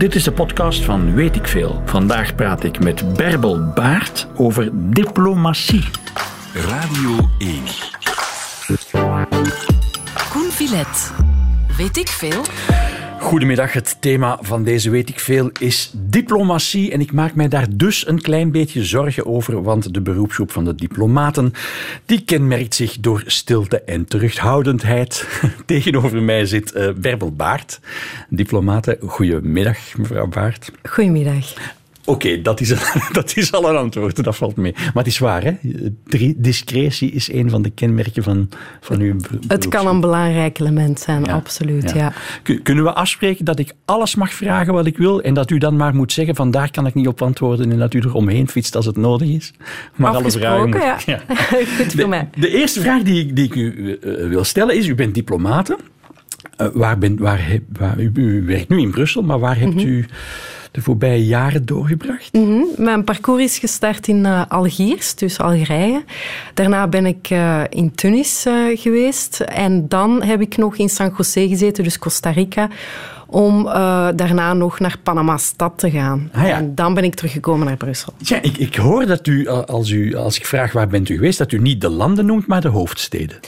Dit is de podcast van Weet ik Veel. Vandaag praat ik met Berbel Baart over diplomatie. Radio 1. Koen Villet. Weet ik veel? Goedemiddag, het thema van deze Weet ik Veel is diplomatie. En ik maak mij daar dus een klein beetje zorgen over, want de beroepsgroep van de diplomaten die kenmerkt zich door stilte en terughoudendheid. Tegenover mij zit uh, Berbel Baart, diplomate. Goedemiddag, mevrouw Baart. Goedemiddag. Oké, dat, is, dat is al een antwoord, dat valt mee. Maar het is waar, hè? discretie is een van de kenmerken van, van uw. Het kan een belangrijk element zijn, absoluut, ja. Kunnen we afspreken dat ik alles mag vragen wat ik wil en dat u dan maar moet zeggen van daar kan ik niet op antwoorden en dat u er omheen fietst als het nodig is? Maar alle vragen moet, ja. ja. Goed voor mij. De eerste vraag die, die ik u uh, wil stellen is, u bent diplomate. Uh, waar bent, waar, waar, u, u, werkt nu in Brussel, maar waar hebt mm -hmm. u de voorbije jaren doorgebracht? Mm -hmm. Mijn parcours is gestart in uh, Algiers, dus Algerije. Daarna ben ik uh, in Tunis uh, geweest. En dan heb ik nog in San José gezeten, dus Costa Rica om uh, daarna nog naar Panama-stad te gaan. Ah, ja. En dan ben ik teruggekomen naar Brussel. Ja, ik, ik hoor dat u als, u, als ik vraag waar bent u geweest, dat u niet de landen noemt, maar de hoofdsteden.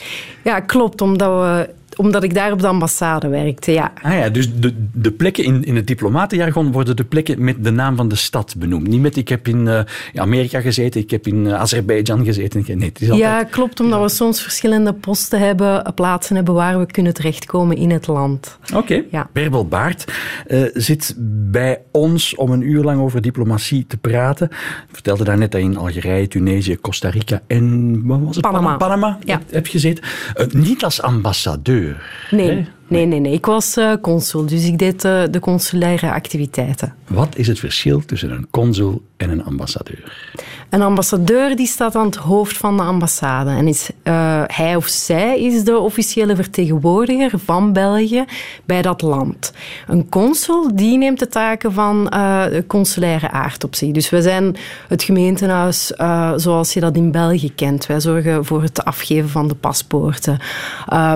Ja, klopt, omdat we omdat ik daar op de ambassade werkte, ja. Ah ja, dus de, de plekken in, in het diplomatenjargon worden de plekken met de naam van de stad benoemd. Niet met ik heb in uh, Amerika gezeten, ik heb in uh, Azerbeidzjan gezeten. Nee, het is altijd... Ja, klopt, omdat ja. we soms verschillende posten hebben, plaatsen hebben waar we kunnen terechtkomen in het land. Oké. Okay. Ja. Berbel Baart uh, zit bij ons om een uur lang over diplomatie te praten. Ik vertelde daarnet dat je in Algerije, Tunesië, Costa Rica en wat was het? Panama. Panama ja. heb gezeten. niet als ambassadeur. Nee, nee, nee, nee. Ik was uh, consul, dus ik deed uh, de consulaire activiteiten. Wat is het verschil tussen een consul en een ambassadeur? Een ambassadeur die staat aan het hoofd van de ambassade. En is, uh, hij of zij is de officiële vertegenwoordiger van België bij dat land. Een consul die neemt de taken van de consulaire aard op zich. Dus we zijn het gemeentehuis zoals je dat in België kent. Wij zorgen voor het afgeven van de paspoorten,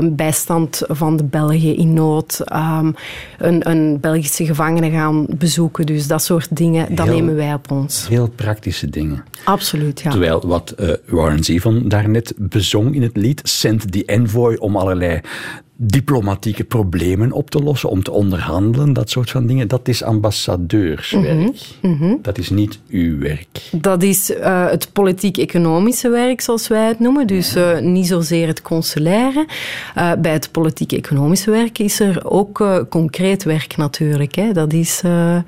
bijstand van de Belgen in nood, um, een, een, Belgische gevangene gaan bezoeken. Dus dat soort dingen, dat heel, nemen wij op ons. Heel praktische dingen. Absoluut, ja. Terwijl wat uh, Warren Zevon daarnet bezong in het lied, Send the Envoy om allerlei diplomatieke problemen op te lossen, om te onderhandelen, dat soort van dingen. Dat is ambassadeurswerk. Mm -hmm. Dat is niet uw werk. Dat is uh, het politiek-economische werk, zoals wij het noemen. Dus uh, niet zozeer het consulaire. Uh, bij het politiek-economische werk is er ook concreet werk natuurlijk. Hè. Dat is, um,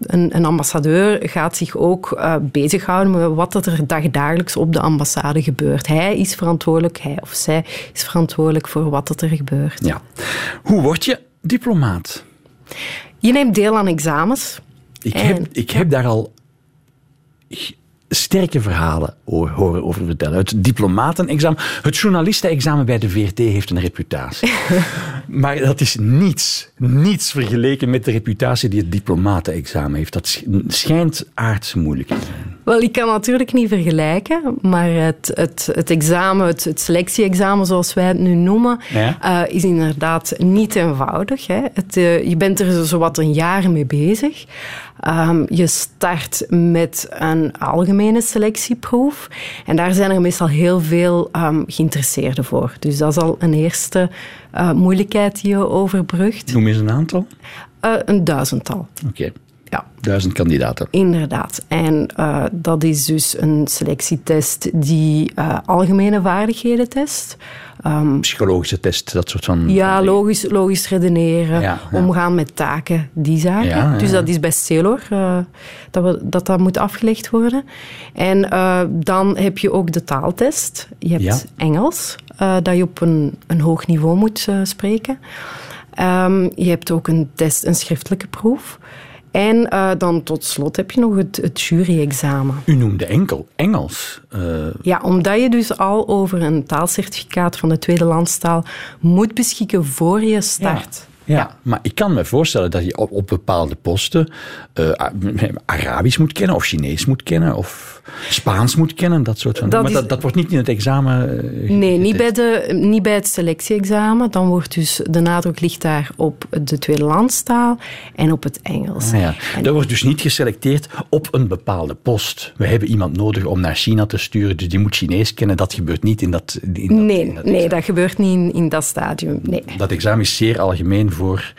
een, een, ambassadeur gaat zich ook bezighouden met wat er dagdagelijks op de ambassade gebeurt. Hij is verantwoordelijk, hij of zij is verantwoordelijk voor wat wat er gebeurt. Ja. Hoe word je diplomaat? Je neemt deel aan examens. Ik, en, heb, ik heb daar al sterke verhalen horen over vertellen. Het diplomatenexamen, het journalistenexamen bij de VRT heeft een reputatie. maar dat is niets, niets vergeleken met de reputatie die het diplomatenexamen heeft. Dat schijnt aards moeilijk te zijn. Wel, ik kan natuurlijk niet vergelijken, maar het, het, het examen, het, het selectieexamen zoals wij het nu noemen, ja? uh, is inderdaad niet eenvoudig. Hè. Het, uh, je bent er zowat een jaar mee bezig. Um, je start met een algemene selectieproef en daar zijn er meestal heel veel um, geïnteresseerden voor. Dus dat is al een eerste uh, moeilijkheid die je overbrugt. Noem eens een aantal. een duizendtal. Oké. Okay. Ja. Duizend kandidaten. Inderdaad. En uh, dat is dus een selectietest die algemene vaardigheden test. Um, Psychologische test, dat soort van... Ja, van logisch, logisch redeneren, ja, ja. omgaan met taken, die zaken. Ja, dus dat is bij CELOR, uh, dat, we, dat dat moet afgelegd worden. En dan heb je ook de taaltest. Je hebt Engels, dat je op een, een hoog niveau moet spreken. Um, je hebt ook een test, een schriftelijke proef. En uh, dan tot slot heb je nog het, het jury-examen. U noemde enkel Engels. Uh... Ja, omdat je dus al over een taalcertificaat van de tweede landstaal moet beschikken voor je start. Ja. Ja, maar ik kan me voorstellen dat je op, op bepaalde posten uh, Arabisch moet kennen, of Chinees moet kennen, of Spaans moet kennen, dat soort van dat Maar dat, dat, wordt niet in het examen. Uh, nee, niet bij, de, niet bij het selectieexamen. Dan wordt dus de nadruk ligt daar op de tweede landstaal en op het Engels. Ah, ja. En, er wordt dus niet geselecteerd op een bepaalde post. We hebben iemand nodig om naar China te sturen, dus die moet Chinees kennen. Dat gebeurt niet in dat. In dat nee, in dat nee, dat gebeurt niet in, in dat stadium. Nee. Dat examen is zeer algemeen voor,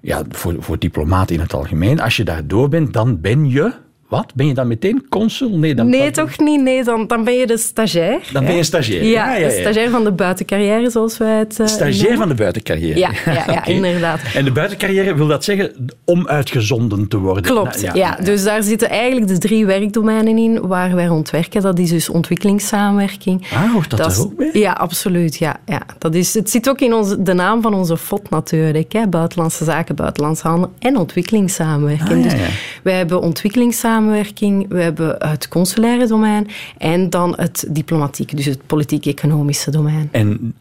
ja, voor, voor diplomaten in het algemeen. Als je daar door bent, dan ben je wat? Ben je dan meteen consul? Nee, dan, nee toch niet. Nee, dan, dan ben je de stagiair. Dan ben je stagiair. Ja, ja, ja, de stagiair van de buitencarrière, zoals wij het uh, Stagiair van de buitencarrière. Ja, ja, okay. inderdaad. En de buitencarrière, wil dat zeggen om uitgezonden te worden? Klopt, nou, ja, Dus daar zitten eigenlijk de drie werkdomeinen in waar wij rondwerken. Dat is dus ontwikkelingssamenwerking. Ah, hoort dat, dat er ook bij? Ja, absoluut. Ja, ja. Dat is, het zit ook in onze, de naam van onze FOT natuurlijk. Hè. Buitenlandse zaken, buitenlandse handel en ontwikkelingssamenwerking. Ah, dus wij hebben ontwikkelingssamenwerking samenwerking, we hebben het consulaire domein en dan het diplomatieke, dus het politiek-economische domein. En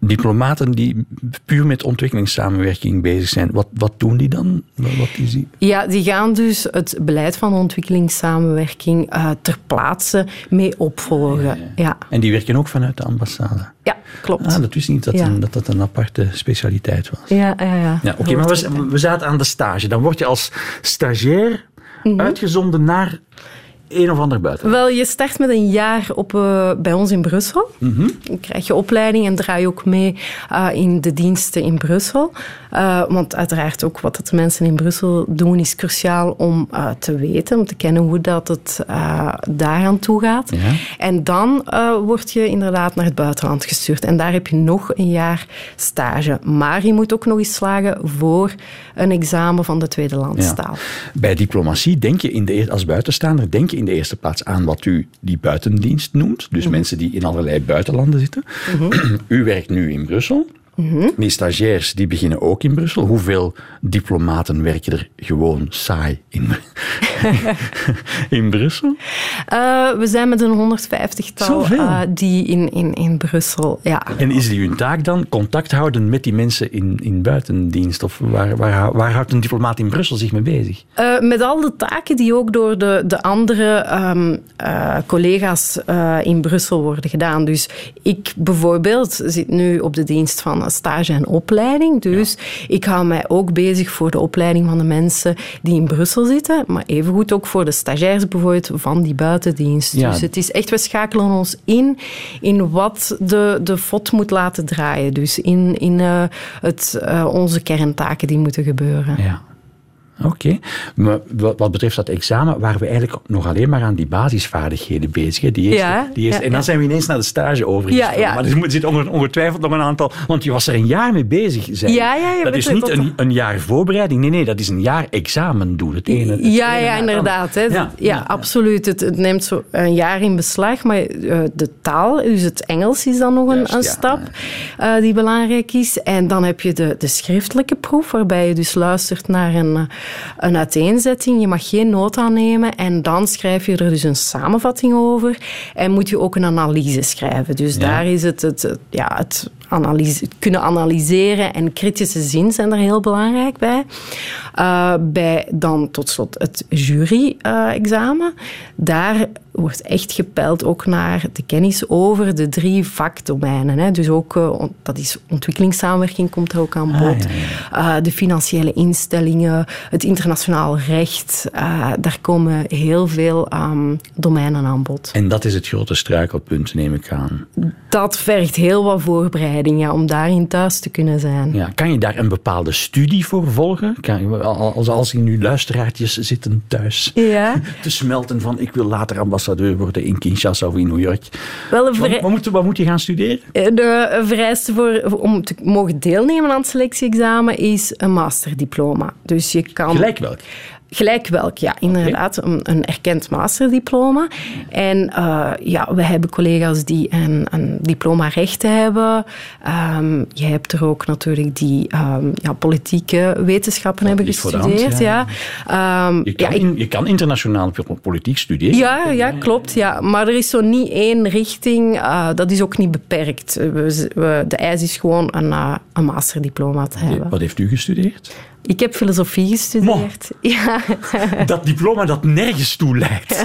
diplomaten die puur met ontwikkelingssamenwerking bezig zijn, wat, wat doen die dan? Wat is die? Ja, die gaan dus het beleid van ontwikkelingssamenwerking uh, ter plaatse mee opvolgen. Ja, ja, ja. En die werken ook vanuit de ambassade? Ja, klopt. Ah, dat wist niet dat, een, dat dat een aparte specialiteit was. Ja, ja, ja. ja Oké, maar we, we zaten aan de stage. Dan word je als stagiair Mhm. uitgezonden naar een of ander buiten? Wel, je start met een jaar op, uh, bij ons in Brussel. Mhm. Dan krijg je opleiding en draai je ook mee uh, in de diensten in Brussel. Uh, want uiteraard ook wat de mensen in Brussel doen is cruciaal om te weten, om te kennen hoe dat het daaraan toe gaat. Ja. En dan word je inderdaad naar het buitenland gestuurd. En daar heb je nog een jaar stage. Maar je moet ook nog eens slagen voor een examen van de tweede landstaal. Ja. Bij diplomatie denk je in de, als buitenstaander denk je in de eerste plaats aan wat u die buitendienst noemt. Dus mensen die in allerlei buitenlanden zitten. U werkt nu in Brussel. Die stagiairs die beginnen ook in Brussel. Hoeveel diplomaten werken er gewoon saai in, in Brussel? Uh, we zijn met een 150-tal uh, die in, in, in Brussel. Ja. En is die hun taak dan contact houden met die mensen in, in buitendienst? Of waar, waar, waar houdt een diplomaat in Brussel zich mee bezig? Uh, met al de taken die ook door de, de andere um, collega's in Brussel worden gedaan. Dus ik bijvoorbeeld zit nu op de dienst van stage en opleiding. Dus ja. ik hou mij ook bezig voor de opleiding van de mensen die in Brussel zitten, maar evengoed ook voor de stagiairs bijvoorbeeld van die buitendienst. Ja. Dus het is echt, we schakelen ons in in wat de, de FOT moet laten draaien. Dus in, in uh, het, uh, onze kerntaken die moeten gebeuren. Ja. Oké. Okay. Wat betreft dat examen waren we eigenlijk nog alleen maar aan die basisvaardigheden bezig. Hè? Die eerste, ja, die eerste, ja, en dan zijn we ineens naar de stage overgegaan. Ja, maar er zit ongetwijfeld nog een aantal... Want je was er een jaar mee bezig. Zei. Ja, ja, ja, dat is niet een, een, jaar voorbereiding. Nee, nee, dat is een jaar examen doen. Het ene, het ja, ja, inderdaad. Hè. Ja, ja, absoluut. Het, het, neemt zo een jaar in beslag. Maar uh, de taal, dus het Engels is dan nog een, Juist, een stap uh, die belangrijk is. En dan heb je de, de schriftelijke proef, waarbij je dus luistert naar een, een uiteen uiteenzetting. Je mag geen noot aannemen en dan schrijf je er dus een samenvatting over en moet je ook een analyse schrijven. Dus Ja. daar is het, het, het- ja, het, analyse, kunnen analyseren en kritische zin zijn er heel belangrijk bij. Uh, bij dan tot slot het jury-examen. Daar wordt echt gepeild ook naar de kennis over de drie vakdomeinen. Hè. Dus ook, uh, on- dat is ontwikkelingssamenwerking komt er ook aan Ah, bod. ja, Uh, de financiële instellingen, het internationaal recht. Uh, daar komen heel veel um, domeinen aan bod. En dat is het grote struikelpunt, neem ik aan. Dat vergt heel wat voorbereiding ja, om daarin thuis te kunnen zijn. Ja, kan je daar een bepaalde studie voor volgen? Kan je, als, als hier nu luisteraartjes zitten thuis Ja. te smelten van ik wil later ambassadeur worden in Kinshasa of in New York. Wel een Wat, moet, wat moet je gaan studeren? De vereiste voor, om te mogen deelnemen aan het selectieexamen is een masterdiploma. Dus je kan... Gelijk welk? Gelijk welk, ja, inderdaad. Een, een erkend masterdiploma. En uh, ja, we hebben collega's die een, een diploma rechten hebben. Um, je hebt er ook natuurlijk die um, ja, politieke wetenschappen Dat hebben gestudeerd. hand, ja. ja. Um, Je kan, ja, ik- in- je kan internationaal politiek studeren. ja, ja, klopt. Ja. Maar er is zo niet één richting. eh, dat is ook niet beperkt. We, we- de eis is gewoon een, eh, een masterdiploma te hebben. Wat heeft u gestudeerd? Ik heb filosofie gestudeerd. Ja, Dat diploma dat nergens toe leidt.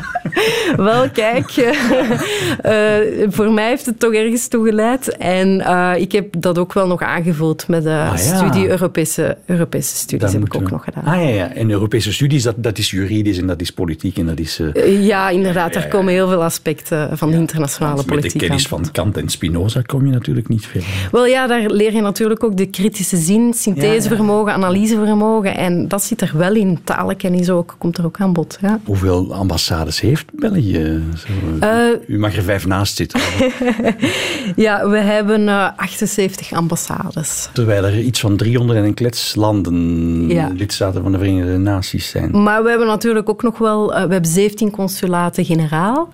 wel kijk. eh, voor mij heeft het toch ergens toe geleid. En eh, ik heb dat ook wel nog aangevuld met de Ah, ja. studie Europese, Europese studies. Dat heb ik ook we- nog gedaan. Ah ja, ja. En Europese studies, dat, dat is juridisch en dat is politiek en dat is... eh, Ja, inderdaad. Er komen heel veel aspecten van de internationale met de politiek kennis aan. van Kant en Spinoza kom je natuurlijk niet verder. Wel ja, daar leer je natuurlijk ook de kritische zin, synthesevermogen, analysevermogen. En dat zit er wel in. Talenkennis ook, komt er ook aan bod. Ja. Hoeveel ambassades heeft België? Zo, Eh, u mag er vijf naast zitten. Ja, we hebben eh, 78 ambassades. Terwijl er iets van 300 en een klets landen Ja. lidstaten van de Verenigde Naties zijn. Maar we hebben natuurlijk ook nog wel... eh, we hebben 17 consulaten-generaal.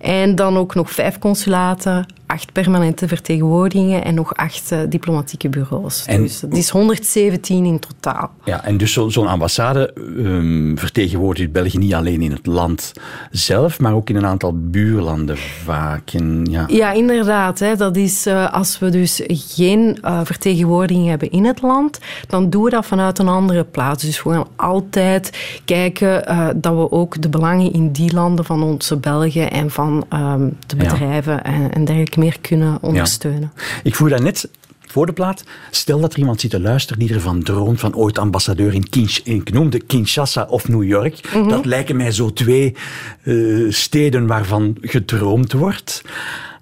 En dan ook nog vijf consulaten, acht permanente vertegenwoordigingen en nog acht eh, diplomatieke bureaus. En- dus het is 117 in totaal. Ja, en dus zo- zo'n ambassade ehm, vertegenwoordigt België niet alleen in het land zelf, maar ook in een aantal buurlanden vaak. En, ja. Ja, inderdaad. Hè. Dat is eh, als we dus geen eh, vertegenwoordiging hebben in het land, dan doen we dat vanuit een andere plaats. Dus we gaan altijd kijken dat we ook de belangen in die landen van onze Belgen en van ehm, de Ja. bedrijven en, en dergelijke meer kunnen ondersteunen. Ik vroeg dat net voor de plaat. Stel dat er iemand zit te luisteren die ervan droomt van ooit ambassadeur in, Kinsh in ik noemde Kinshasa of New York. Dat lijken mij zo twee eh, steden waarvan gedroomd wordt.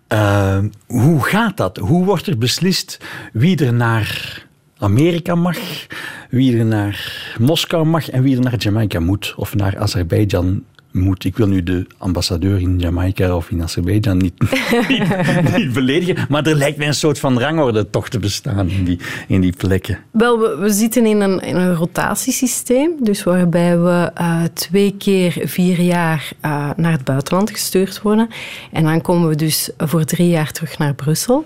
Eh, hoe gaat dat? Hoe wordt er beslist wie er naar Amerika mag, wie er naar Moskou mag en wie er naar Jamaica moet of naar Azerbeidzjan moet. Ik wil nu de ambassadeur in Jamaica of in Azerbeidzjan niet, niet, niet beledigen, maar er lijkt mij een soort van rangorde toch te bestaan in die, in die plekken. Wel, we, we zitten in een, in een rotatiesysteem, dus waarbij we eh, twee keer vier jaar eh, naar het buitenland gestuurd worden. En dan komen we dus voor drie jaar terug naar Brussel.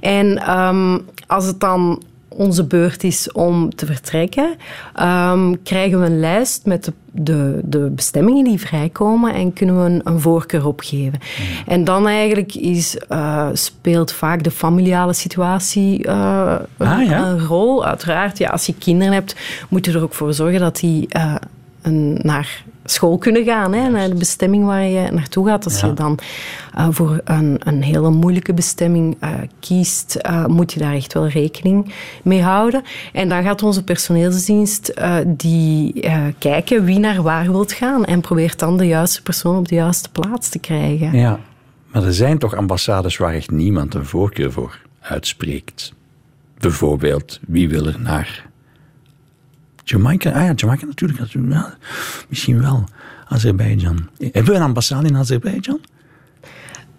En ehm, als het dan onze beurt is om te vertrekken, ehm, krijgen we een lijst met de, de, de bestemmingen die vrijkomen en kunnen we een, een voorkeur opgeven. En dan eigenlijk is, eh, speelt vaak de familiale situatie eh, een, Ah, ja? een rol. Uiteraard, ja, als je kinderen hebt, moet je er ook voor zorgen dat die eh, een, naar school kunnen gaan, hè, naar de bestemming waar je naartoe gaat. Als Ja. je dan eh, voor een, een hele moeilijke bestemming eh, kiest, eh, moet je daar echt wel rekening mee houden. En dan gaat onze personeelsdienst die kijken wie naar waar wilt gaan en probeert dan de juiste persoon op de juiste plaats te krijgen. Ja, maar er zijn toch ambassades waar echt niemand een voorkeur voor uitspreekt. Bijvoorbeeld, wie wil er naar Jamaica? Ah ja, Jamaica natuurlijk. Ja, misschien wel. Azerbeidzjan. Hebben we een ambassade in Azerbeidzjan?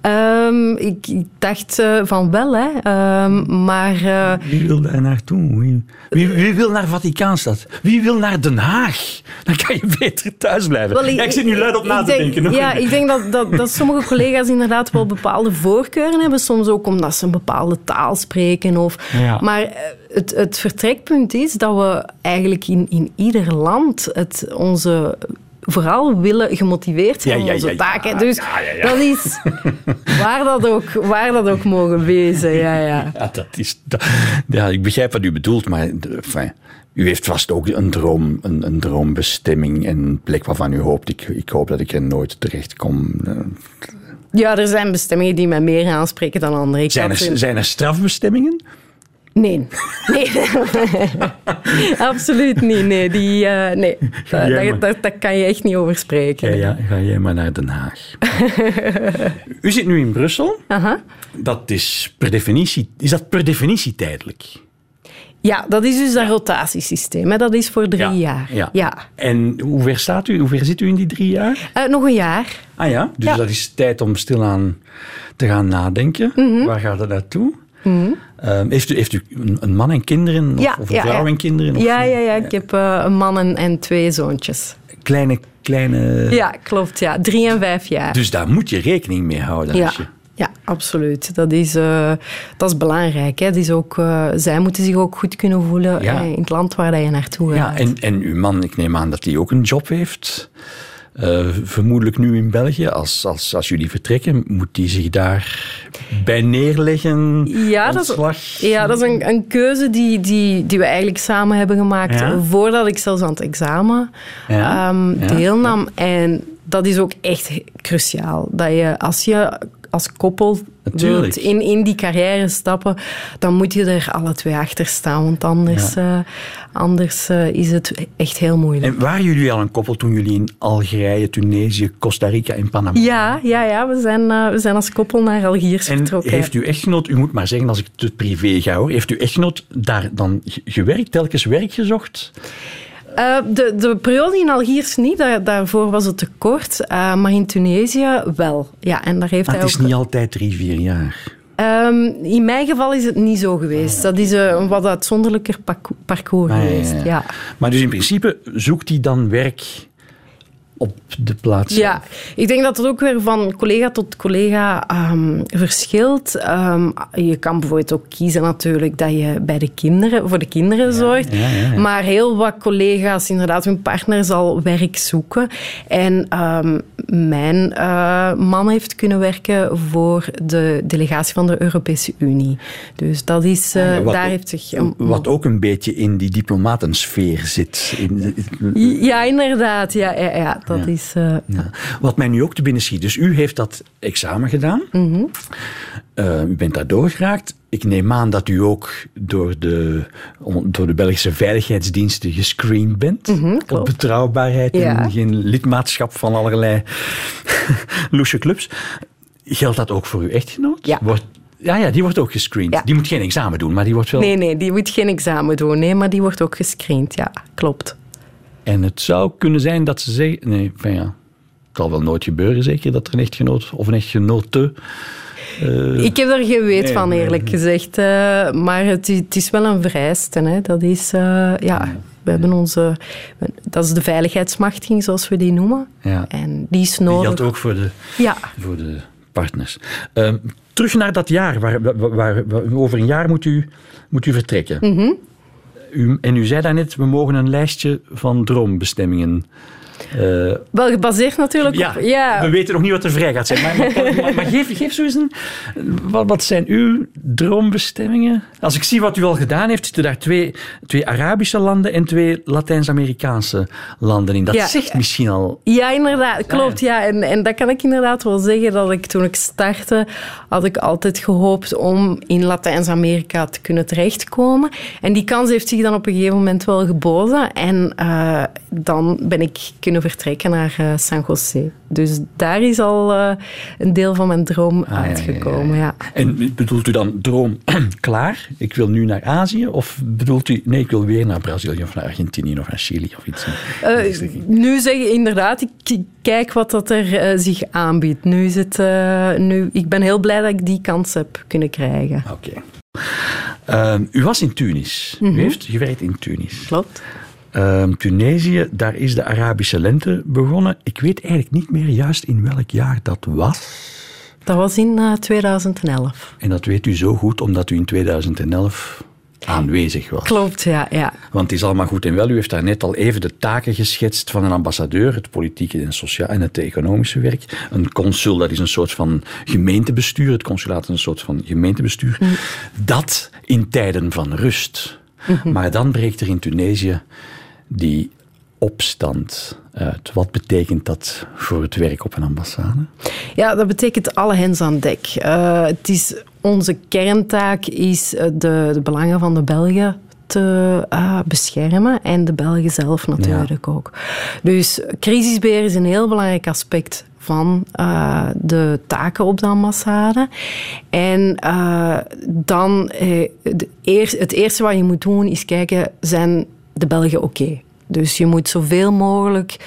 Ehm, ik, ik dacht eh, van wel, hè. Ehm, maar eh, Wie wil daar naartoe? Wie, wie, wie wil naar Vaticaanstad? Wie wil naar Den Haag? Dan kan je beter thuis blijven. Ja, ik zit nu luid op na te denk- denken. Ja, ik denk dat, dat, dat sommige collega's inderdaad wel bepaalde voorkeuren hebben. Soms ook omdat ze een bepaalde taal spreken. Of, Ja. Maar eh, het, het vertrekpunt is dat we eigenlijk in, in ieder land het, onze vooral willen gemotiveerd zijn Ja, onze ja, taken. Dus dat is waar dat, ook, waar dat ook mogen wezen. Ja, ja. Dat is, dat- ja, ik begrijp wat u bedoelt, maar enfin, u heeft vast ook een, droom, een, een droombestemming en een plek waarvan u hoopt, ik, ik hoop dat ik er nooit terecht kom. Eh, ja, er zijn bestemmingen die mij meer aanspreken dan andere. Ik Zijn er, zijn er strafbestemmingen? Nee. nee. Absoluut niet. Nee, die, eh, nee. Daar, maar. daar, daar kan je echt niet over spreken. Ja, ja, ga jij maar naar Den Haag. u zit nu in Brussel. Aha. Dat is per definitie, is dat per definitie tijdelijk? Ja, dat is dus dat rotatiesysteem. Hè. Dat is voor drie jaar. Ja. Ja. En hoe ver staat u? Hoe ver zit u in die drie jaar? Eh, nog een jaar. Ah ja, dus Ja. dat is tijd om stilaan te gaan nadenken. Mhm. Waar gaat het naartoe? Ehm, heeft, u, heeft u een, man en kinderen? Of, Ja, of een ja, vrouw ja. en kinderen? Of Ja, ja, ja. Ik heb eh, een man en, en twee zoontjes. Kleine, kleine... Ja, klopt. Ja. Drie en vijf jaar. Dus daar moet je rekening mee houden. Ja, als je- ja absoluut. Dat is, eh, dat is belangrijk. Hè. Dat is ook, eh, zij moeten zich ook goed kunnen voelen Ja. in het land waar je naartoe Ja, gaat. en, en uw man, ik neem aan dat hij ook een job heeft. Eh, vermoedelijk nu in België. Als, als, als jullie vertrekken, moet hij zich daar bij neerleggen? Ja, dat is- ontslag? Ja, dat is een, een keuze die, die, die we eigenlijk samen hebben gemaakt Ja? voordat ik zelfs aan het examen Ja, ehm, ja, deelnam. En dat is ook echt cruciaal. Dat je als je als koppel wilt in, in die carrière stappen, dan moet je er alle twee achter staan. Want anders, eh, anders eh, is het echt heel moeilijk. En waren jullie al een koppel toen jullie in Algerije, Tunesië, Costa Rica en Panama Ja, ja, ja we, zijn, eh, we zijn als koppel naar Algiers En vertrokken. heeft uw echtgenoot, u moet maar zeggen als ik te privé ga hoor, heeft uw echtgenoot daar dan ge- gewerkt, telkens werk gezocht? Eh, de, de periode in Algiers niet, daar, daarvoor was het te kort. eh, maar in Tunesië wel. Ja, en daar heeft Maar hij het is ook... niet altijd drie, vier jaar. Ehm, in mijn geval is het niet zo geweest. Dat is eh, een wat uitzonderlijker parco- parcours Ah, ja, geweest. ja. Ja. Maar dus in principe zoekt hij dan werk op de plaats Ja, ik denk dat het ook weer van collega tot collega ehm, verschilt. Ehm, je kan bijvoorbeeld ook kiezen natuurlijk dat je bij de kinderen, voor de kinderen zorgt. ja, ja, ja. Maar heel wat collega's, inderdaad, hun partner zal werk zoeken. En ehm, mijn eh, man heeft kunnen werken voor de delegatie van de Europese Unie. Dus dat is, eh, Wat daar ook- heeft zich... een- Wat ook een beetje in die diplomatensfeer zit. In, Ja, inderdaad. Ja, ja, ja dat Ja. is... eh, Ja. Wat mij nu ook te binnen schiet. Dus u heeft dat examen gedaan. Mhm. Eh, u bent daar doorgeraakt. Ik neem aan dat u ook door de, door de Belgische veiligheidsdiensten gescreend bent. op Mhm, klopt. betrouwbaarheid Ja. en geen lidmaatschap van allerlei loesje clubs. Geldt dat ook voor uw echtgenoot? Ja. Wordt, ja, ja, die wordt ook gescreend. Ja. Die moet geen examen doen, maar die wordt wel... Nee, nee, die moet geen examen doen. Nee, maar die wordt ook gescreend. Ja, klopt. En het zou kunnen zijn dat ze zeggen... Nee, van ja, het zal wel nooit gebeuren zeker dat er een echtgenoot of een echtgenote... eh, Ik heb er geen weet nee, van, nee, eerlijk gezegd. eh, maar het, het is wel een vereiste. Hè. Dat is, eh, ja, we hebben onze... Dat is de veiligheidsmachtiging, zoals we die noemen. ja. En die is Die nodig. geldt ook voor de, Ja, voor de partners. Ehm, terug naar dat jaar. Waar, waar, waar- waar- over een jaar moet u, moet u vertrekken. Mhm. U, en u zei daarnet, we mogen een lijstje van droombestemmingen... eh, wel gebaseerd natuurlijk ja, op... Ja, we weten nog niet wat er vrij gaat zijn. Maar, maar, maar, maar geef, geef zo eens een... Wat, wat zijn uw droombestemmingen? Als ik zie wat u al gedaan heeft, zitten daar twee, twee Arabische landen en twee Latijns-Amerikaanse landen in. Dat Ja. zegt misschien al... Ja, inderdaad. Klopt, ja. En, en dat kan ik inderdaad wel zeggen, dat ik toen ik startte, had ik altijd gehoopt om in Latijns-Amerika te kunnen terechtkomen. En die kans heeft zich dan op een gegeven moment wel geboden. En eh, dan ben ik kunnen vertrekken naar eh, San José. Dus daar is al eh, een deel van mijn droom Ah, uitgekomen, ja, ja. ja. En bedoelt u dan droom klaar? Ik wil nu naar Azië? Of bedoelt u, nee, ik wil weer naar Brazilië of naar Argentinië of naar Chili of iets? Eh, nu zeg je inderdaad, ik kijk wat dat er zich aanbiedt. Nu is het, nu, ik ben heel blij dat ik die kans heb kunnen krijgen. Oké. U was in Tunis. Mhm. U heeft gewerkt in Tunis. Klopt. Ehm, Tunesië, daar is de Arabische lente begonnen. Ik weet eigenlijk niet meer juist in welk jaar dat was. Dat was in eh, 2011. En dat weet u zo goed omdat u in 2011 aanwezig was. Klopt, ja. ja. Want het is allemaal goed en wel. U heeft daar net al even de taken geschetst van een ambassadeur, het politieke en sociaal en het economische werk. Een consul, dat is een soort van gemeentebestuur. Het consulaat is een soort van gemeentebestuur. Dat in tijden van rust. Maar dan breekt er in Tunesië die opstand uit. Wat betekent dat voor het werk op een ambassade? ja, dat betekent alle hens aan dek. Eh, het is, onze kerntaak is eh, de, de belangen van de Belgen te eh, beschermen en de Belgen zelf natuurlijk ook. Dus crisisbeheer is een heel belangrijk aspect van de taken op de ambassade. En dan eh, de eer- het eerste wat je moet doen is kijken, zijn de Belgen oké? Dus je moet zoveel mogelijk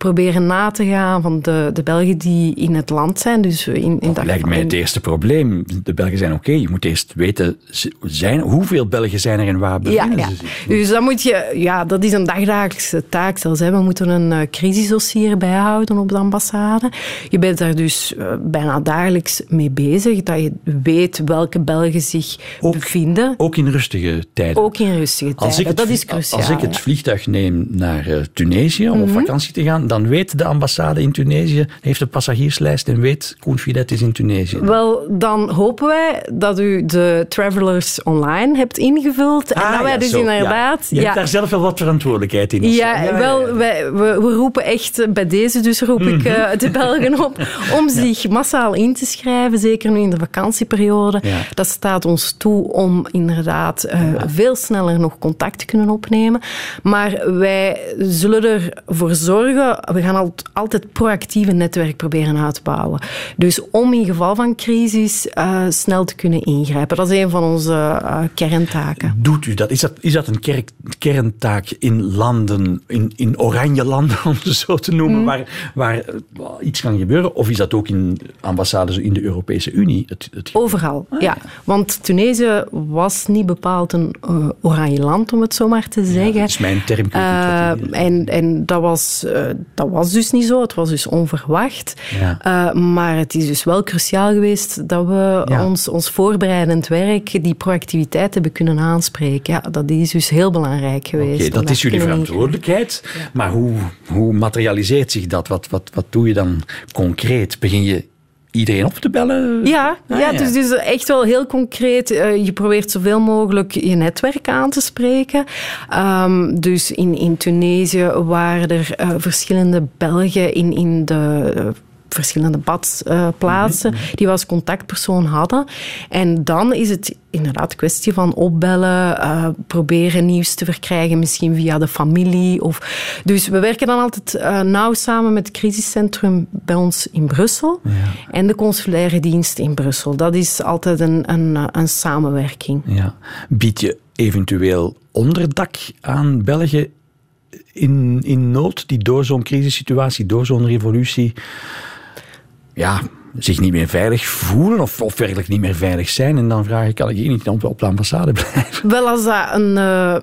proberen na te gaan van de, de Belgen die in het land zijn. Dus in, in dat lijkt mij het eerste probleem. De Belgen zijn oké. Je moet eerst weten zijn, hoeveel Belgen zijn er en waar bevinden ja, ja. ze zich. Dus dan moet je, ja, dat is een dagdagelijkse taak zelfs. Hè. We moeten een uh, crisisdossier bijhouden op de ambassade. Je bent daar dus uh, bijna dagelijks mee bezig. Dat je weet welke Belgen zich bevinden. Ook in rustige tijden. Ook in rustige tijden. dat is cruciaal. Als ik het vliegtuig neem naar uh, Tunesië om op mhm. vakantie te gaan, dan weet de ambassade in Tunesië, heeft een passagierslijst en weet Koen Filet is in Tunesië. Wel, dan hopen wij dat u de Travelers Online hebt ingevuld. En ah, dat wij dus inderdaad... Je hebt daar zelf wel wat verantwoordelijkheid in. Ja, wel, wij, we, we, roepen echt bij deze, dus roep ik uh, de Belgen op, om zich massaal in te schrijven, zeker nu in de vakantieperiode. Dat staat ons toe om inderdaad uh, veel sneller nog contact te kunnen opnemen. Maar wij zullen ervoor zorgen, we gaan altijd proactief een netwerk proberen uit te bouwen. Dus om in geval van crisis uh, snel te kunnen ingrijpen. Dat is een van onze uh, kerntaken. Doet u dat? Is dat, is dat een kerk, kerntaak in landen, in, in oranje landen om het zo te noemen, mm. waar, waar iets kan gebeuren? Of is dat ook in ambassades in de Europese Unie? Het, het... Overal, ah, ja. Want Tunesië was niet bepaald een uh, oranje land, om het zo maar te zeggen. Ja, dat is mijn term. Uh, en en dat, was, uh, dat was dus niet zo. Het was dus onverwacht. Ja. maar het is dus wel cruciaal geweest dat we ons, ons voorbereidend werk, die proactiviteit hebben kunnen aanspreken. Ja, dat is dus heel belangrijk geweest. Dat is jullie verantwoordelijkheid. Maar hoe, hoe materialiseert zich dat? Wat, wat, wat doe je dan concreet? Begin je iedereen op te bellen? Ja, ah, ja, Dus, dus echt wel heel concreet. Uh, je probeert zoveel mogelijk je netwerk aan te spreken. Um, dus in, in Tunesië waren er uh, verschillende Belgen in, in de verschillende badplaatsen mhm. die we als contactpersoon hadden. En dan is het inderdaad kwestie van opbellen, uh, proberen nieuws te verkrijgen, misschien via de familie. Of... Dus we werken dan altijd uh, nauw samen met het crisiscentrum bij ons in Brussel ja. en de consulaire dienst in Brussel. Dat is altijd een, een, een samenwerking. Ja. Bied je eventueel onderdak aan België in, in nood die door zo'n crisissituatie, door zo'n revolutie ja, zich niet meer veilig voelen of, of werkelijk niet meer veilig zijn. En dan vraag ik, kan ik hier niet op de ambassade blijven? Wel, als dat een... Uh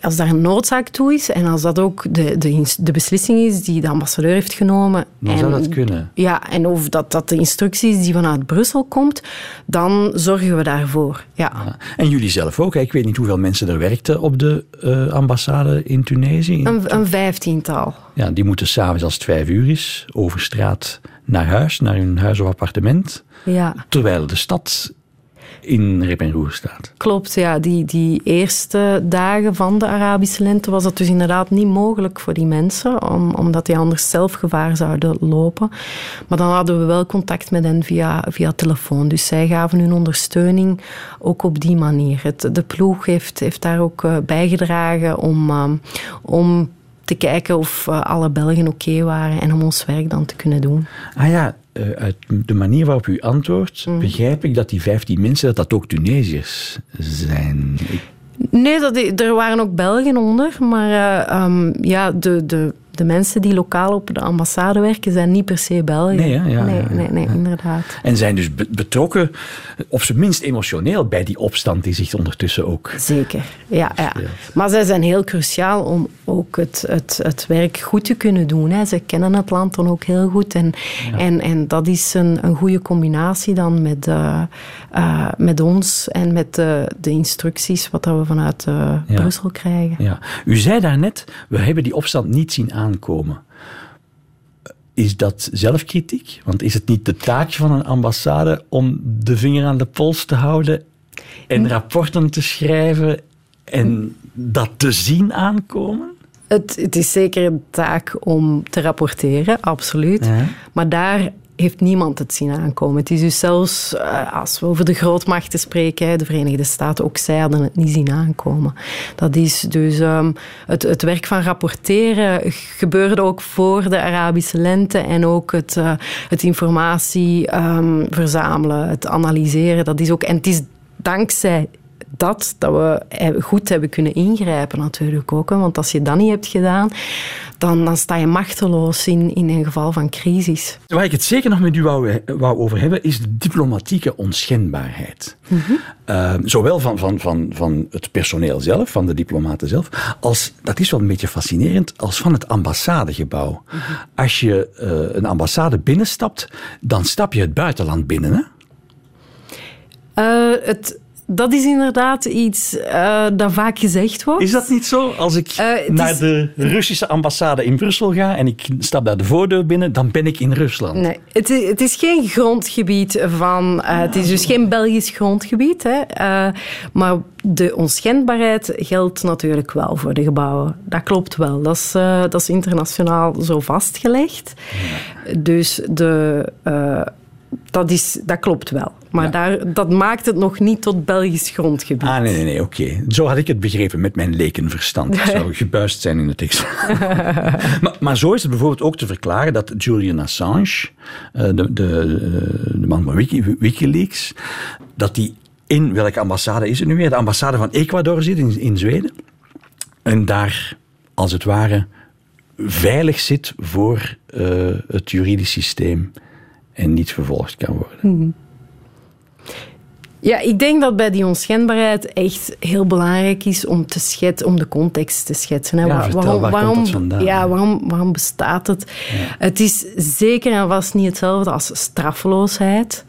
als daar een noodzaak toe is en als dat ook de, de, de beslissing is die de ambassadeur heeft genomen. Dan en, zou dat kunnen. Ja, en of dat, dat de instructie is die vanuit Brussel komt, dan zorgen we daarvoor. Ja. ja. En jullie zelf ook. Ik weet niet hoeveel mensen er werkten op de uh, ambassade in Tunesië. Een, een vijftiental. Ja, die moeten s'avonds als het vijf uur is over straat naar huis, naar hun huis of appartement. Ja. Terwijl de stad in rep en roer staat. Klopt, ja. Die, die eerste dagen van de Arabische lente was dat dus inderdaad niet mogelijk voor die mensen, om, omdat die anders zelf gevaar zouden lopen. Maar dan hadden we wel contact met hen via, via telefoon. Dus zij gaven hun ondersteuning ook op die manier. Het, de ploeg heeft, heeft daar ook uh, bijgedragen om, uh, om te kijken of uh, alle Belgen oké waren en om ons werk dan te kunnen doen. Ah ja, uh, uit de manier waarop u antwoordt, mm. begrijp ik dat die 15 mensen dat dat ook Tunesiërs zijn. Nee, dat, er waren ook Belgen onder, maar uh, um, ja, de, de de mensen die lokaal op de ambassade werken, zijn niet per se Belgen. Nee, ja, ja, nee, nee, nee, inderdaad. En zijn dus betrokken, op zijn minst emotioneel, bij die opstand die zich ondertussen ook. Zeker, ja. ja. Maar zij zijn heel cruciaal om ook het, het, het werk goed te kunnen doen. Hè. Ze kennen het land dan ook heel goed. En, en, en dat is een, een goede combinatie dan met, uh, uh, met ons en met de, de instructies wat we vanuit uh, Brussel krijgen. Ja. U zei daarnet, we hebben die opstand niet zien aankomen. Is dat zelfkritiek? Want is het niet de taak van een ambassade om de vinger aan de pols te houden en rapporten te schrijven en dat te zien aankomen? Het, het is zeker een taak om te rapporteren, absoluut. Maar daar heeft niemand het zien aankomen. Het is dus zelfs, uh, als we over de grootmachten spreken, de Verenigde Staten, ook zij hadden het niet zien aankomen. Dat is dus um, het, het werk van rapporteren gebeurde ook voor de Arabische lente en ook het, uh, het informatie um, verzamelen, het analyseren. Dat is ook, en het is dankzij dat dat we goed hebben kunnen ingrijpen natuurlijk ook. Hè. Want als je dat niet hebt gedaan, dan, dan sta je machteloos in, in een geval van crisis. Waar ik het zeker nog met u wou, wou over hebben, is de diplomatieke onschendbaarheid. Uh, zowel van, van, van, van het personeel zelf, van de diplomaten zelf, als, dat is wel een beetje fascinerend, als van het ambassadegebouw. Als je uh, een ambassade binnenstapt, dan stap je het buitenland binnen, hè? Uh, het, dat is inderdaad iets uh, dat vaak gezegd wordt. Is dat niet zo? Als ik uh, naar is... de Russische ambassade in Brussel ga en ik stap daar de voordeur binnen, dan ben ik in Rusland. Nee, het is, het is geen grondgebied van... Uh, het is dus geen Belgisch grondgebied. Hè, maar de onschendbaarheid geldt natuurlijk wel voor de gebouwen. Dat klopt wel. Dat is, dat is internationaal zo vastgelegd. Ja. Dus de dat, is, dat klopt wel. Maar daar, dat maakt het nog niet tot Belgisch grondgebied. Ah, nee, nee, nee, oké. Zo had ik het begrepen met mijn lekenverstand. Ik zou gebuist zijn in het tekst. maar, maar, zo is het bijvoorbeeld ook te verklaren dat Julian Assange, eh, de, de, de man van Wiki, Wikileaks, dat die in welke ambassade is het nu weer? De ambassade van Ecuador zit in, in Zweden. En daar, als het ware, veilig zit voor uh, het juridisch systeem en niet vervolgd kan worden. Mhm. Ja, ik denk dat bij die onschendbaarheid echt heel belangrijk is om, te schetsen, om de context te schetsen. Hè. Ja, waarom, waar waarom, ja, waarom, waarom bestaat het? Het is zeker en vast niet hetzelfde als straffeloosheid.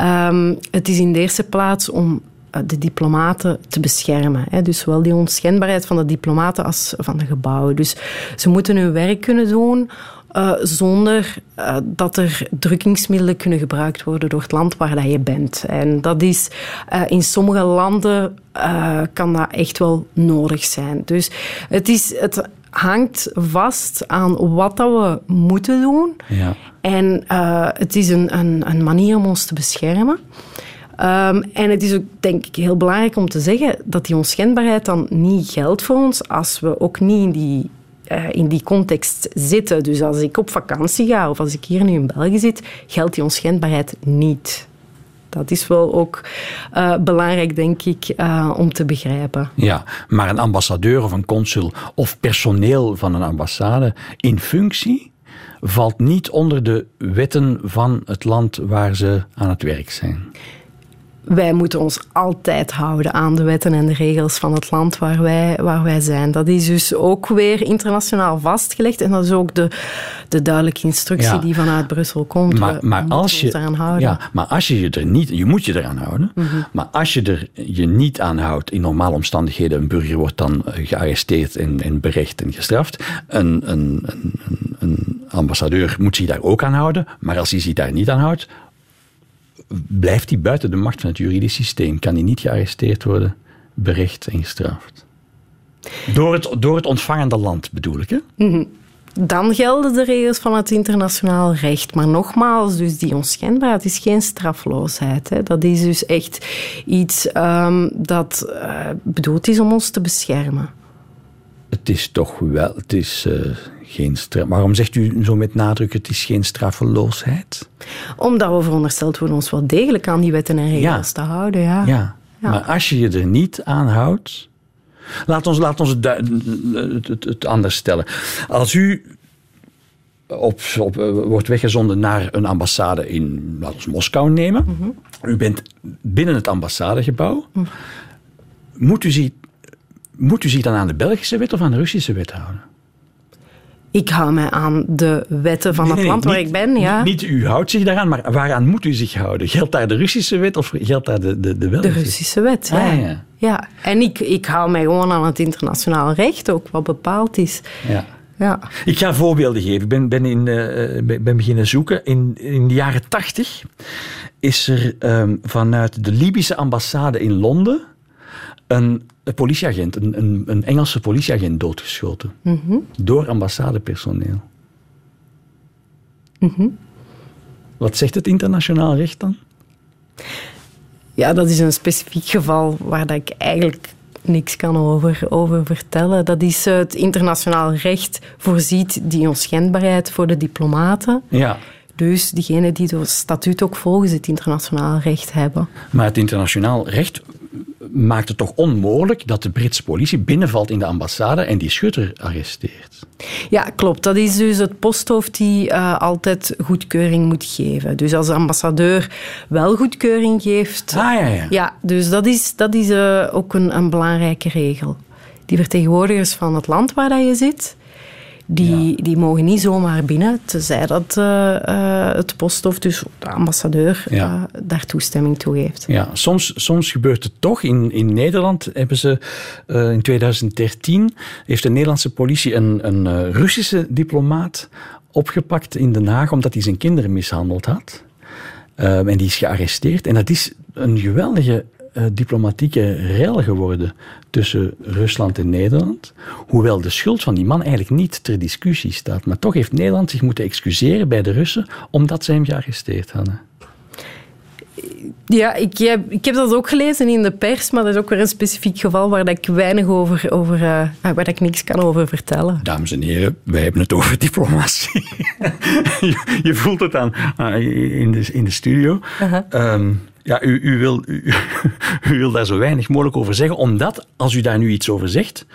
Um, het is in de eerste plaats om eh, de diplomaten te beschermen. Hè. Dus zowel die onschendbaarheid van de diplomaten als van de gebouwen. Dus ze moeten hun werk kunnen doen uh, zonder uh, dat er drukkingsmiddelen kunnen gebruikt worden door het land waar dat je bent. En dat is uh, in sommige landen kan dat echt wel nodig zijn. Dus het, is, het hangt vast aan wat dat we moeten doen. Ja. En het is een, een, een, manier om ons te beschermen. Um, en het is ook, denk ik, heel belangrijk om te zeggen dat die onschendbaarheid dan niet geldt voor ons als we ook niet in die uh, in die context zitten. Dus als ik op vakantie ga of als ik hier nu in België zit, geldt die onschendbaarheid niet. Dat is wel ook uh, belangrijk, denk ik, uh, om te begrijpen. Ja, maar een ambassadeur of een consul of personeel van een ambassade in functie valt niet onder de wetten van het land waar ze aan het werk zijn wij moeten ons altijd houden aan de wetten en de regels van het land waar wij, waar wij zijn. Dat is dus ook weer internationaal vastgelegd en dat is ook de, de duidelijke instructie die vanuit Brussel komt. Maar, maar als je eraan houden. Ja, maar als je je er niet, je moet je eraan houden, mm -hmm. maar als je er je niet aan houdt in normale omstandigheden, een burger wordt dan gearresteerd en, en berecht en gestraft. Een, een, een, een ambassadeur moet zich daar ook aan houden, maar als hij zich daar niet aan houdt, blijft hij buiten de macht van het juridisch systeem. Kan hij niet gearresteerd worden, berecht en gestraft. Door het, door het ontvangende land bedoel ik, hè? Mhm. Dan gelden de regels van het internationaal recht. Maar nogmaals, dus die onschendbaarheid is geen strafloosheid. Hè. Dat is dus echt iets um, dat uh, bedoeld is om ons te beschermen. Het is toch wel... Het is, uh, geen straf. Waarom zegt u zo met nadruk, het is geen straffeloosheid? Omdat we verondersteld worden ons wel degelijk aan die wetten en regels ja. te houden. Ja. ja. Ja. maar als je je er niet aan houdt... Laat ons, laat ons het, het, het, het anders stellen. Als u op, op, wordt weggezonden naar een ambassade in, laten we Moskou nemen. Mm -hmm. U bent binnen het ambassadegebouw. Mm. Moet, u zich, moet u zich dan aan de Belgische wet of aan de Russische wet houden? Ik hou mij aan de wetten van het land waar ik ben. Ja. Niet, u houdt zich daaraan, maar waaraan moet u zich houden? Geldt daar de Russische wet of geldt daar de, de, de Belgische? De Russische wet, ja. Ah, ja. ja. En ik, ik hou mij gewoon aan het internationaal recht, ook wat bepaald is. Ja. Ja. Ik ga voorbeelden geven. Ik ben, ben, in, uh, ben beginnen zoeken. In, in de jaren tachtig is er um, vanuit de Libische ambassade in Londen een, een politieagent, een, een, een, Engelse politieagent doodgeschoten. Mm -hmm. Door ambassadepersoneel. Mm -hmm. Wat zegt het internationaal recht dan? Ja, dat is een specifiek geval waar dat ik eigenlijk niks kan over, over vertellen. Dat is het internationaal recht voorziet die onschendbaarheid voor de diplomaten. Ja. Dus diegenen die het statuut ook volgens het internationaal recht hebben. Maar het internationaal recht maakt het toch onmogelijk dat de Britse politie binnenvalt in de ambassade en die schutter arresteert. Ja, klopt. Dat is dus het posthoofd die uh, altijd goedkeuring moet geven. Dus als de ambassadeur wel goedkeuring geeft. Ah, ja, ja. ja dus dat is, dat is uh, ook een, een belangrijke regel. Die vertegenwoordigers van het land waar dat je zit, die, ja. die mogen niet zomaar binnen, tenzij dat uh, uh, het posthof, dus de ambassadeur, ja. uh, daar toestemming toe geeft. Ja, soms, soms gebeurt het toch. In, in Nederland hebben ze in 2013 heeft de Nederlandse politie een, een Russische diplomaat opgepakt in Den Haag omdat hij zijn kinderen mishandeld had. en die is gearresteerd. En dat is een geweldige diplomatieke rel geworden tussen Rusland en Nederland. Hoewel de schuld van die man eigenlijk niet ter discussie staat. Maar toch heeft Nederland zich moeten excuseren bij de Russen omdat ze hem gearresteerd hadden. Ja, ik heb, ik heb dat ook gelezen in de pers, maar dat is ook weer een specifiek geval waar ik weinig over, over uh, waar ik niks kan over vertellen. Dames en heren, wij hebben het over diplomatie. je, je, voelt het aan in, de, in de studio. Uh -huh. um, ja, u, u, wil, u, u wil daar zo weinig mogelijk over zeggen, omdat als u daar nu iets over zegt,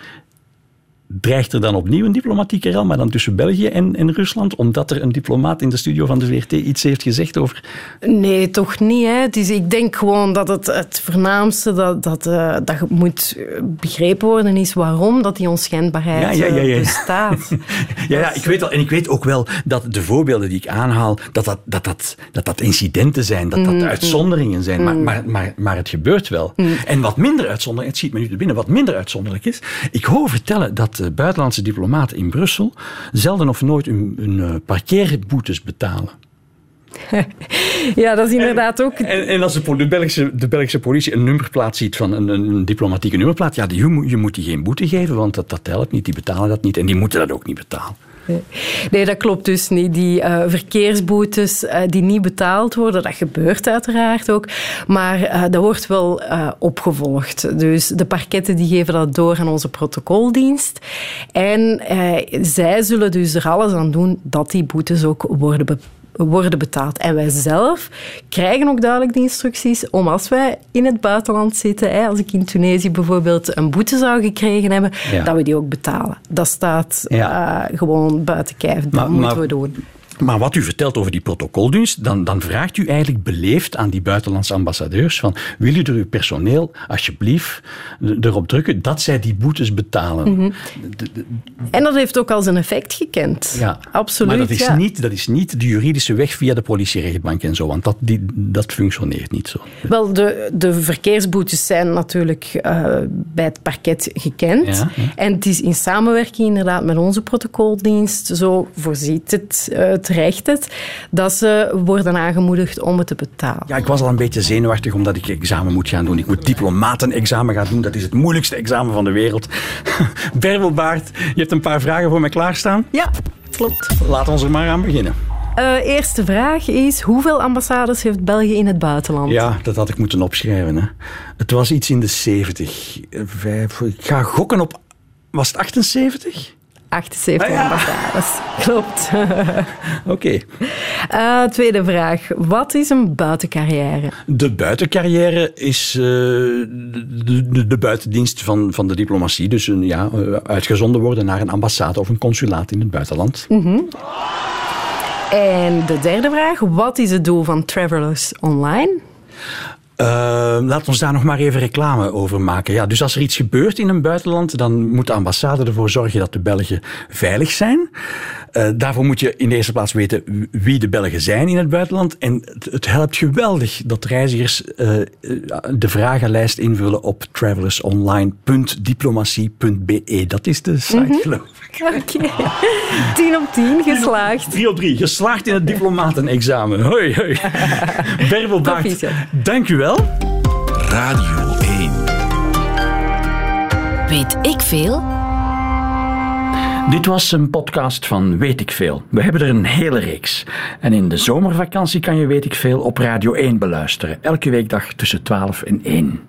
dreigt er dan opnieuw een diplomatieke rel, maar dan tussen België en, en Rusland, omdat er een diplomaat in de studio van de VRT iets heeft gezegd over... Nee, toch niet. Hè. Ik denk gewoon dat het, het voornaamste dat, dat, uh, dat moet begrepen worden is waarom dat die onschendbaarheid ja, ja, ja, bestaat. ja, ja, ik weet al, en ik weet ook wel dat de voorbeelden die ik aanhaal, dat dat, dat, dat, dat, dat incidenten zijn, dat dat mm, uitzonderingen zijn, mm. maar, maar, maar, maar het gebeurt wel. Mm. En wat minder uitzonderlijk, het schiet me nu te binnen, wat minder uitzonderlijk is, ik hoor vertellen dat de buitenlandse diplomaten in Brussel zelden of nooit hun, hun parkeerboetes betalen. ja, dat is inderdaad ook. En, en als de, Belgische, de Belgische politie een nummerplaat ziet van een, een diplomatieke nummerplaat, ja, die, je, je moet die geen boete geven, want dat, dat helpt niet, die betalen dat niet en die moeten dat ook niet betalen. Nee, dat klopt dus niet. Die uh, verkeersboetes uh, die niet betaald worden, dat gebeurt uiteraard ook. Maar uh, dat wordt wel opgevolgd. Dus de parketten die geven dat door aan onze protocoldienst. En zij zullen dus er alles aan doen dat die boetes ook worden betaald worden betaald. En wij zelf krijgen ook duidelijk de instructies om als wij in het buitenland zitten, hè, als ik in Tunesië bijvoorbeeld een boete zou gekregen hebben, ja. dat we die ook betalen. Dat staat ja. uh, gewoon buiten kijf. Dat maar, moeten maar, we doen. Maar wat u vertelt over die protocoldienst, dan, dan vraagt u eigenlijk beleefd aan die buitenlandse ambassadeurs van wil u er uw personeel alsjeblieft erop drukken dat zij die boetes betalen. Mm -hmm. de, de, en dat heeft ook al zijn effect gekend. Ja, absoluut. Maar dat is, ja. niet, dat is niet de juridische weg via de politierechtbank en zo, want dat, die, dat functioneert niet zo. Wel, de, de verkeersboetes zijn natuurlijk uh, bij het parket gekend. Ja, ja. En het is in samenwerking inderdaad met onze protocoldienst, zo voorziet het uh, terecht het, dat ze worden aangemoedigd om het te betalen. Ja, ik was al een beetje zenuwachtig omdat ik examen moet gaan doen. Ik moet diplomatenexamen gaan doen. Dat is het moeilijkste examen van de wereld. Berbelbaard, je hebt een paar vragen voor mij klaarstaan? Ja, klopt. Laten we er maar aan beginnen. Uh, eerste vraag is, hoeveel ambassades heeft België in het buitenland? Ja, dat had ik moeten opschrijven. Hè. Het was iets in de 70. Vijf, ik ga gokken op, was het 78? 78 ah, ja. ambassades. Klopt. Oké. Okay. Uh, tweede vraag. Wat is een buitencarrière? De buitencarrière is uh, de, de, de, buitendienst van, van de diplomatie. Dus een, ja, uitgezonden worden naar een ambassade of een consulaat in het buitenland. Mm -hmm. En de derde vraag. Wat is het doel van Travelers Online? Uh, laat ons daar nog maar even reclame over maken. Ja, dus als er iets gebeurt in een buitenland, dan moet de ambassade ervoor zorgen dat de Belgen veilig zijn. Uh, daarvoor moet je in de eerste plaats weten wie de Belgen zijn in het buitenland. En het, het helpt geweldig dat reizigers uh, de vragenlijst invullen op travelersonline.diplomatie.be. Dat is de site, mm -hmm. geloof ik. Oké. Okay. 10 op 10 geslaagd. 3 op 3. Geslaagd in het diplomatenexamen. Hoi, hoi. Berbelbaard, dank u wel. Radio 1. Weet ik veel? Dit was een podcast van Weet ik Veel. We hebben er een hele reeks. En in de zomervakantie kan je Weet ik Veel op Radio 1 beluisteren. Elke weekdag tussen 12 en 1.